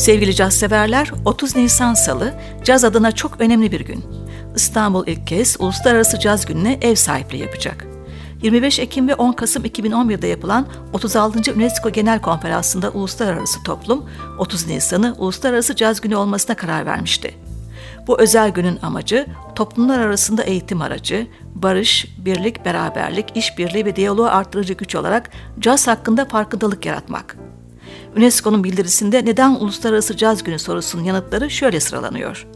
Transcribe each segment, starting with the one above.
Sevgili caz severler, 30 Nisan Salı caz adına çok önemli bir gün. İstanbul ilk kez Uluslararası Caz Günü'ne ev sahipliği yapacak. 25 Ekim ve 10 Kasım 2011'de yapılan 36. UNESCO Genel Konferansı'nda uluslararası toplum 30 Nisan'ı Uluslararası Caz Günü olmasına karar vermişti. Bu özel günün amacı toplumlar arasında eğitim aracı, barış, birlik, beraberlik, işbirliği ve diyaloğu arttırıcı güç olarak caz hakkında farkındalık yaratmak. UNESCO'nun bildirisinde neden Uluslararası Caz Günü sorusunun yanıtları şöyle sıralanıyor.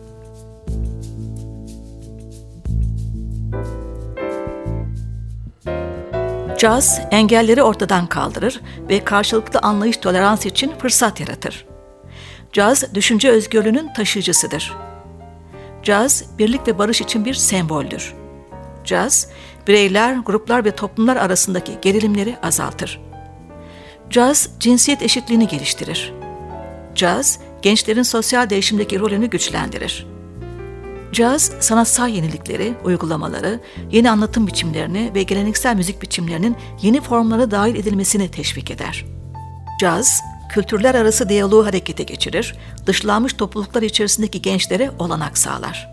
Caz, engelleri ortadan kaldırır ve karşılıklı anlayış tolerans için fırsat yaratır. Caz, düşünce özgürlüğünün taşıyıcısıdır. Caz, birlik ve barış için bir semboldür. Caz, bireyler, gruplar ve toplumlar arasındaki gerilimleri azaltır. Caz, cinsiyet eşitliğini geliştirir. Caz, gençlerin sosyal değişimdeki rolünü güçlendirir. Caz, sanatsal yenilikleri, uygulamaları, yeni anlatım biçimlerini ve geleneksel müzik biçimlerinin yeni formlara dahil edilmesini teşvik eder. Caz, kültürler arası diyaloğu harekete geçirir, dışlanmış topluluklar içerisindeki gençlere olanak sağlar.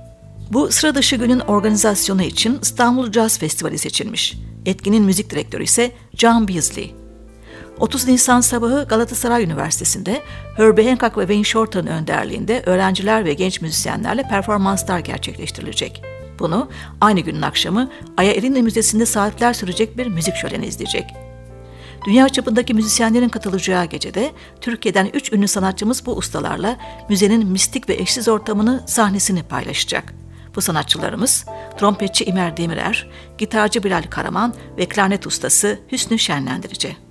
Bu sıra dışı günün organizasyonu için İstanbul Caz Festivali seçilmiş. Etkinin müzik direktörü ise John Beasley. 30 Nisan sabahı Galatasaray Üniversitesi'nde Herbie Hancock ve Wayne Shorter'ın önderliğinde öğrenciler ve genç müzisyenlerle performanslar gerçekleştirilecek. Bunu aynı günün akşamı Aya Erinli Müzesi'nde saatler sürecek bir müzik şöleni izleyecek. Dünya çapındaki müzisyenlerin katılacağı gecede Türkiye'den üç ünlü sanatçımız bu ustalarla müzenin mistik ve eşsiz ortamını sahnesini paylaşacak. Bu sanatçılarımız trompetçi İmer Demirer, gitarcı Bilal Karaman ve klarnet ustası Hüsnü Şenlendirici.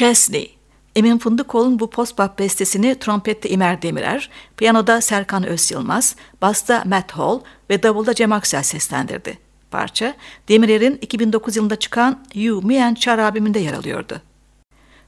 Chesney Emin Fındıkoğlu'nun bu post-bop bestesini trompette İmer Demirer, piyanoda Serkan Özyılmaz, basta Matt Hall ve davulda Cem Aksel seslendirdi. Parça, Demirer'in 2009 yılında çıkan You, Me and Char albümünde yer alıyordu.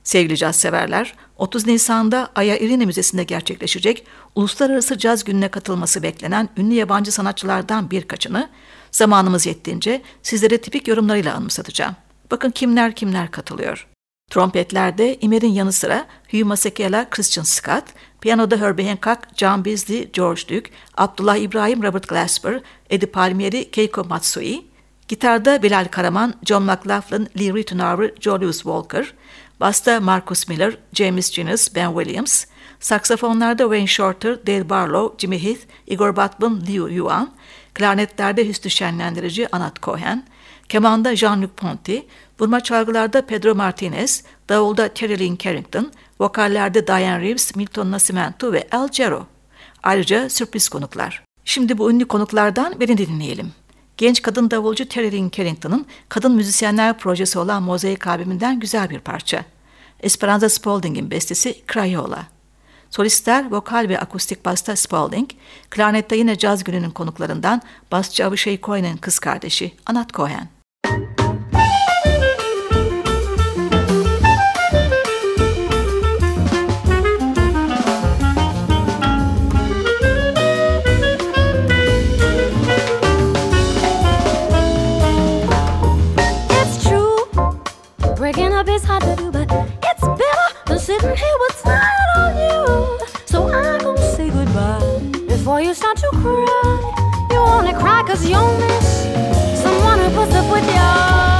Sevgili caz severler, 30 Nisan'da Aya İrini Müzesi'nde gerçekleşecek Uluslararası Caz Günü'ne katılması beklenen ünlü yabancı sanatçılardan birkaçını zamanımız yettiğince sizlere tipik yorumlarıyla anımsatacağım. Bakın kimler kimler katılıyor. Trompetlerde Imer'in yanı sıra Hugh Masekela, Christian Scott, piyanoda Herbie Hancock, John Beasley, George Duke, Abdullah İbrahim, Robert Glasper, Eddie Palmieri, Keiko Matsui, gitarda Bilal Karaman, John McLaughlin, Lee Ritenour, Julius Walker, basta Marcus Miller, James Ginas, Ben Williams, saksafonlarda Wayne Shorter, Dale Barlow, Jimmy Heath, Igor Batman, Liu Yuan, klarnetlerde Hüsnü Şenlendirici Anat Cohen, kemanda Jean-Luc Ponty, Vurma çalgılarda Pedro Martinez, davulda Lynn Carrington, vokallerde Diane Reeves, Milton Nascimento ve Al Jarreau. Ayrıca sürpriz konuklar. Şimdi bu ünlü konuklardan birini dinleyelim. Genç kadın davulcu Lynn Carrington'ın kadın müzisyenler projesi olan Mozaik albümünden güzel bir parça. Esperanza Spalding'in bestesi Crayola. Solistler vokal ve akustik basta Spalding, klarnette yine caz gününün konuklarından basçı Avishai Cohen'in kız kardeşi Anat Cohen. Breaking up is hard to do, but it's better than sitting here with tired you start to cry. You wanna cry cause you miss someone who puts up with you.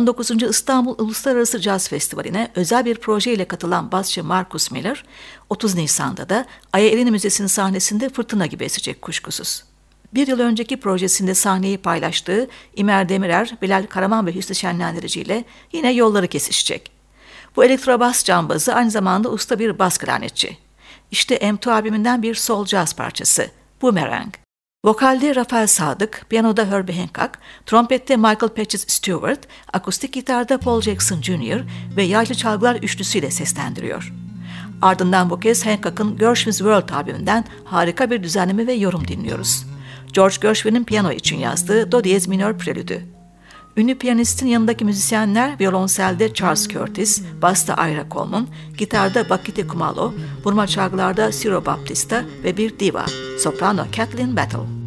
19. İstanbul Uluslararası Caz Festivali'ne özel bir proje ile katılan basçı Marcus Miller, 30 Nisan'da da Aya Elini Müzesi'nin sahnesinde fırtına gibi esecek kuşkusuz. Bir yıl önceki projesinde sahneyi paylaştığı İmer Demirer, Bilal Karaman ve Hüsnü Şenlendirici ile yine yolları kesişecek. Bu elektrobas cambazı aynı zamanda usta bir bas klarnetçi. İşte M2 albümünden bir sol caz parçası, Boomerang. Vokalde Rafael Sadık, piyanoda Herbie Hancock, trompette Michael Patches Stewart, akustik gitarda Paul Jackson Jr. ve yaylı çalgılar üçlüsüyle seslendiriyor. Ardından bu kez Hancock'ın Gershwin's World albümünden harika bir düzenleme ve yorum dinliyoruz. George Gershwin'in piyano için yazdığı Do diyez minör prelüdü. Ünlü piyanistin yanındaki müzisyenler violonselde Charles Curtis, basta Ira Coleman, gitarda Bakite Kumalo, vurma çalgılarda Ciro Baptista ve bir diva, soprano Kathleen Battle.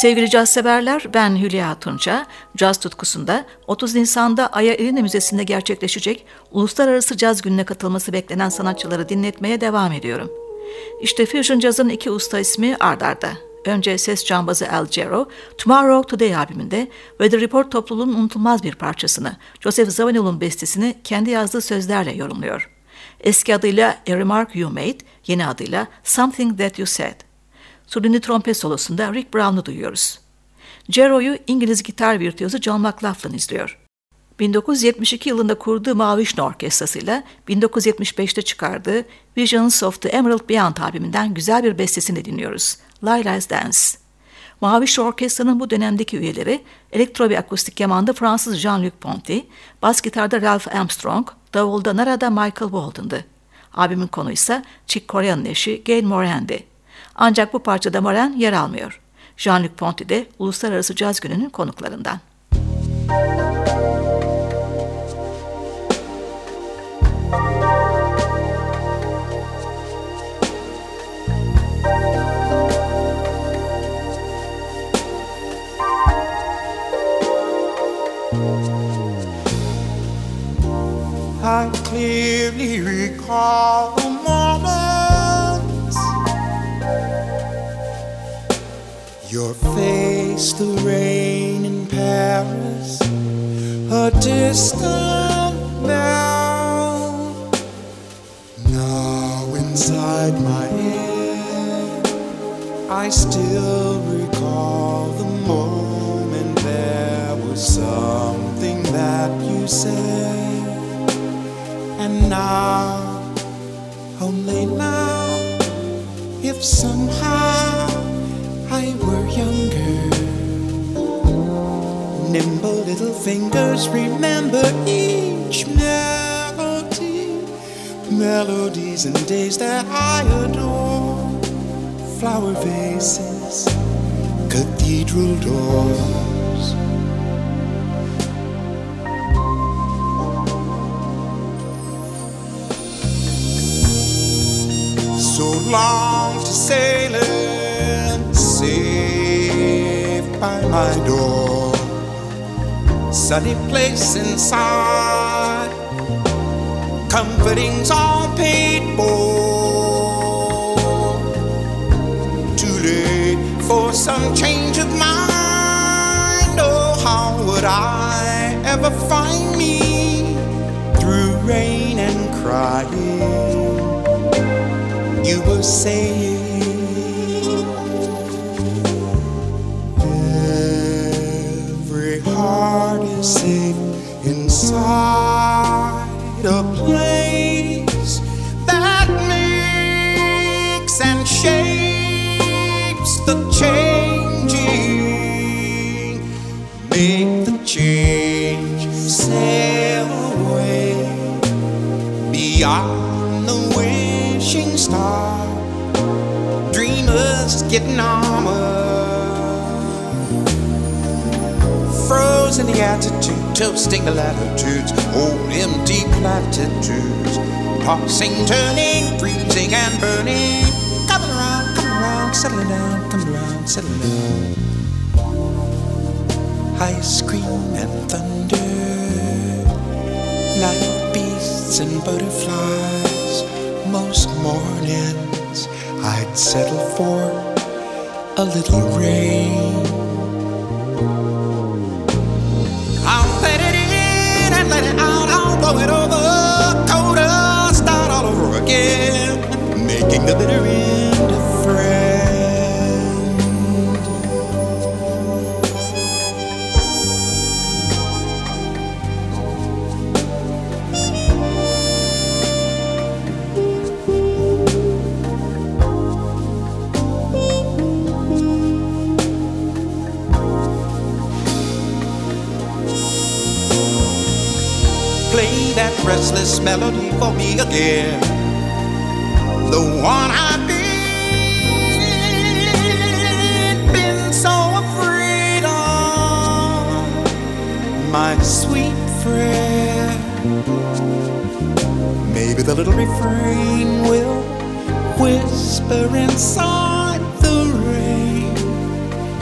Sevgili caz severler, ben Hülya Tunça. Caz tutkusunda 30 Nisan'da Aya Elina Müzesi'nde gerçekleşecek Uluslararası Caz Günü'ne katılması beklenen sanatçıları dinletmeye devam ediyorum. İşte Fusion Jazz'ın iki usta ismi ardarda. Önce ses cambazı Al Jarreau, Tomorrow Today albümünde ve The Report topluluğunun unutulmaz bir parçasını, Joseph Zawinul'un bestesini kendi yazdığı sözlerle yorumluyor. Eski adıyla A Remark You Made, yeni adıyla Something That You Said. Solini trompet solosunda Rick Brown'u duyuyoruz. Jero'yu İngiliz gitar virtüözü John McLaughlin izliyor. 1972 yılında kurduğu Mavişne Orkestrası'yla 1975'te çıkardığı Visions of the Emerald Beyond albümünden güzel bir bestesini dinliyoruz. Lila's Dance. Mavişne Orkestra'nın bu dönemdeki üyeleri elektro ve akustik kemanda Fransız Jean-Luc Ponty, bas gitarda Ralph Armstrong, davulda Narada Michael Walden'dı. Albümün konu ise Chick Corea'nın eşi Gail Moran'di. Ancak bu parçada Moran yer almıyor. Jean-Luc Ponty de Uluslararası Caz Günü'nün konuklarından. I clearly recall Your face, the rain in Paris A distant now Now inside my head I still recall the moment There was something that you said. And now, only now, if somehow nimble little fingers remember each melody, melodies and days that I adore, flower vases, cathedral doors. so long to sailing, safe by my door. Sunny place inside, comforting's all paid for. Too late for some change of mind. Oh, how would I ever find me through rain and crying? you were saying safe inside a Frozen the attitude, toasting the latitudes, old empty platitudes. Tossing, turning, freezing and burning. Coming around, coming around, settling down, coming around, settling down. Ice cream and thunder. Night beasts and butterflies most mornings I'd settle for a little rain. I'll it over, colder, start all over again, making the bitter restless melody for me again. The one I've been, been so afraid of, my sweet friend. Maybe the little refrain will whisper inside the rain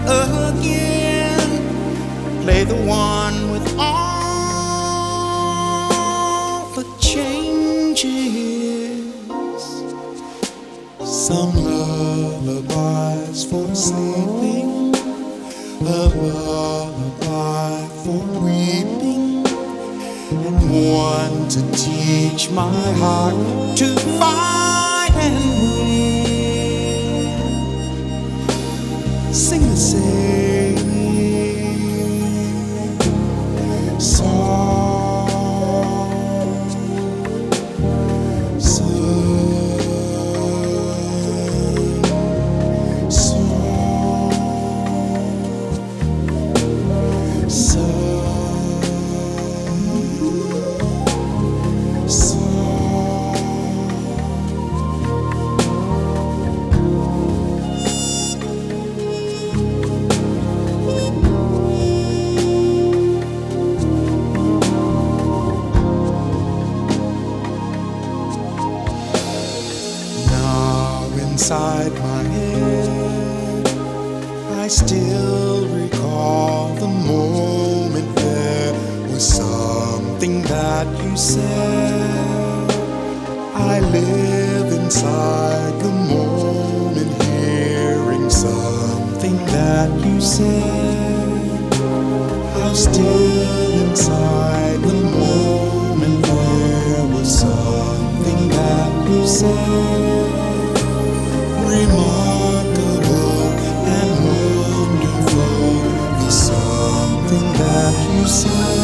again. Play the one Some lullabies for sleeping, a lullaby for weeping, and one to teach my heart to fight and win. Sing the same inside my head. I still recall the moment there was something that you said. I live inside the moment, hearing something that you said. I'm still inside the moment, there was something that you said. Remarkable and wonderful, the something that you said.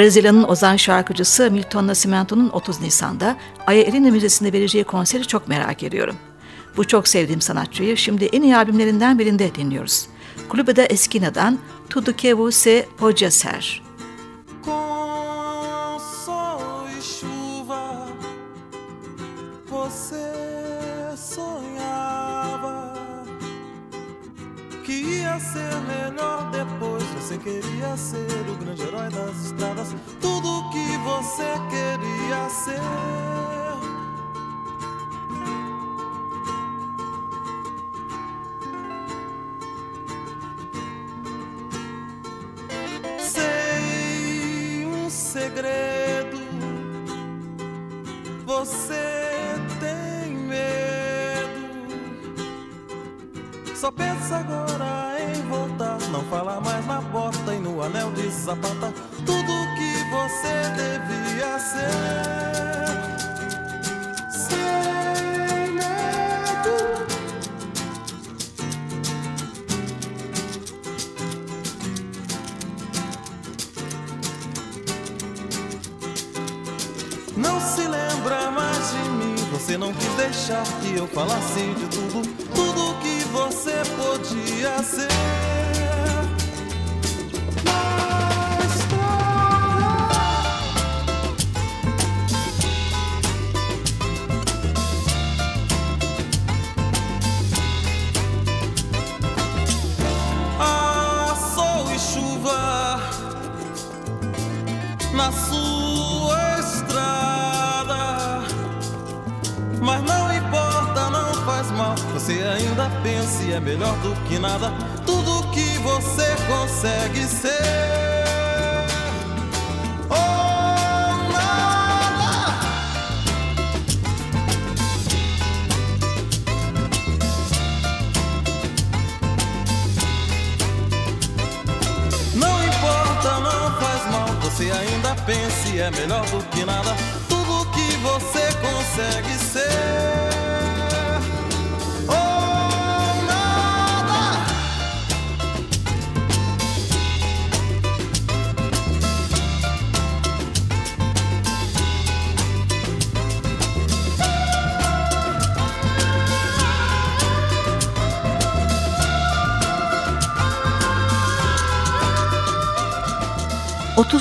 Brezilya'nın ozan şarkıcısı Milton Nascimento'nun 30 Nisan'da Aya Elina Müzesi'nde vereceği konseri çok merak ediyorum. Bu çok sevdiğim sanatçıyı şimdi en iyi albümlerinden birinde dinliyoruz. Clube da Esquina'dan Tudo que você pode ser. Ser melhor depois. Você queria ser o grande herói das estradas, tudo que você queria ser. Sei um segredo. Você tem medo. Só pensa agora Não fala mais na bota e no anel de sapata. Tudo que você devia ser. Sem medo. Não se lembra mais de mim. Você não quis deixar que eu falasse de tudo, tudo que você podia ser. Melhor do que nada. Tudo que você consegue ser.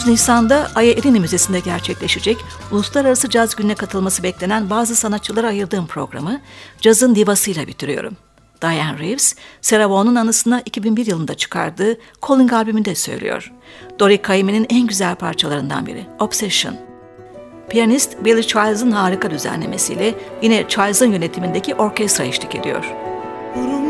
Nisan'da Aya Erini Müzesi'nde gerçekleşecek Uluslararası Caz Günü'ne katılması beklenen bazı sanatçılara ayırdığım programı cazın divasıyla bitiriyorum. Diane Reeves, Sarah Vaughan'un anısına 2001 yılında çıkardığı Calling albümünde söylüyor. Dori Caymmi'nin en güzel parçalarından biri, Obsession. Piyanist Billy Childs'ın harika düzenlemesiyle yine Childs'ın yönetimindeki orkestra eşlik ediyor. It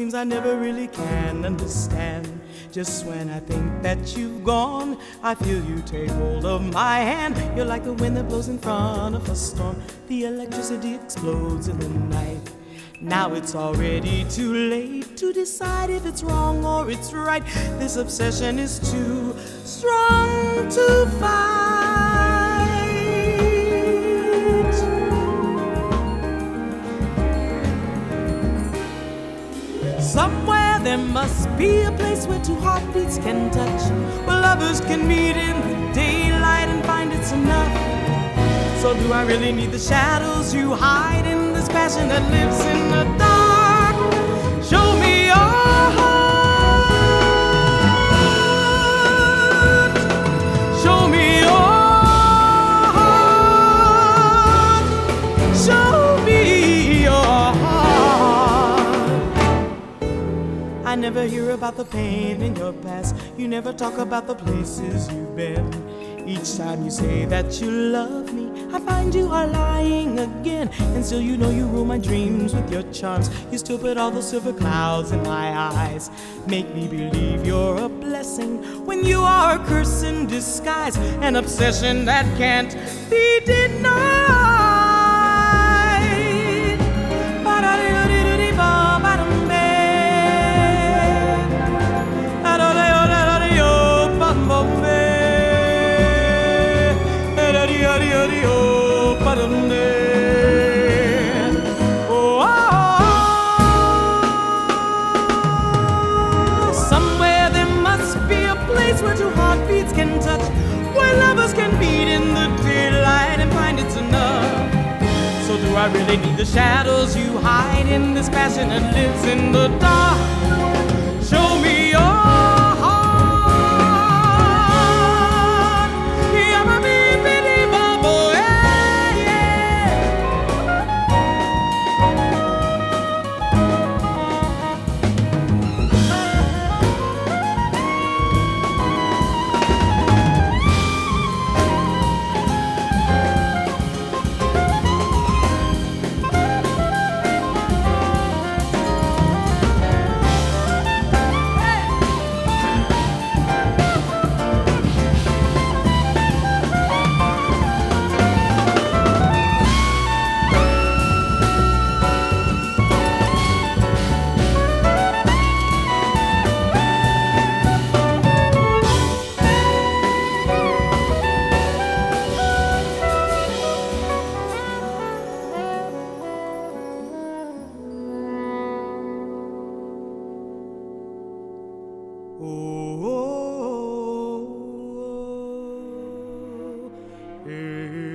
seems I never really can understand. Just when I think that you've gone, I feel you take hold of my hand. You're like the wind that blows in front of a storm. The electricity explodes in the night. Now it's already too late to decide if it's wrong or it's right. This obsession is too strong to fight. Somewhere there must be a place where two heartbeats can touch, where lovers can meet in the daylight and find it's enough. So, do I really need the shadows you hide in this passion that lives in the dark? Never hear about the pain in your past. You never talk about the places you've been. Each time you say that you love me, I find you are lying again. And still, you know you rule my dreams with your charms. You still put all the silver clouds in my eyes. Make me believe you're a blessing when you are a curse in disguise. An obsession that can't be denied. place where two heartbeats can touch, where lovers can meet in the daylight and find it's enough. So do I really need the shadows you hide in this passion that lives in the dark? Yeah.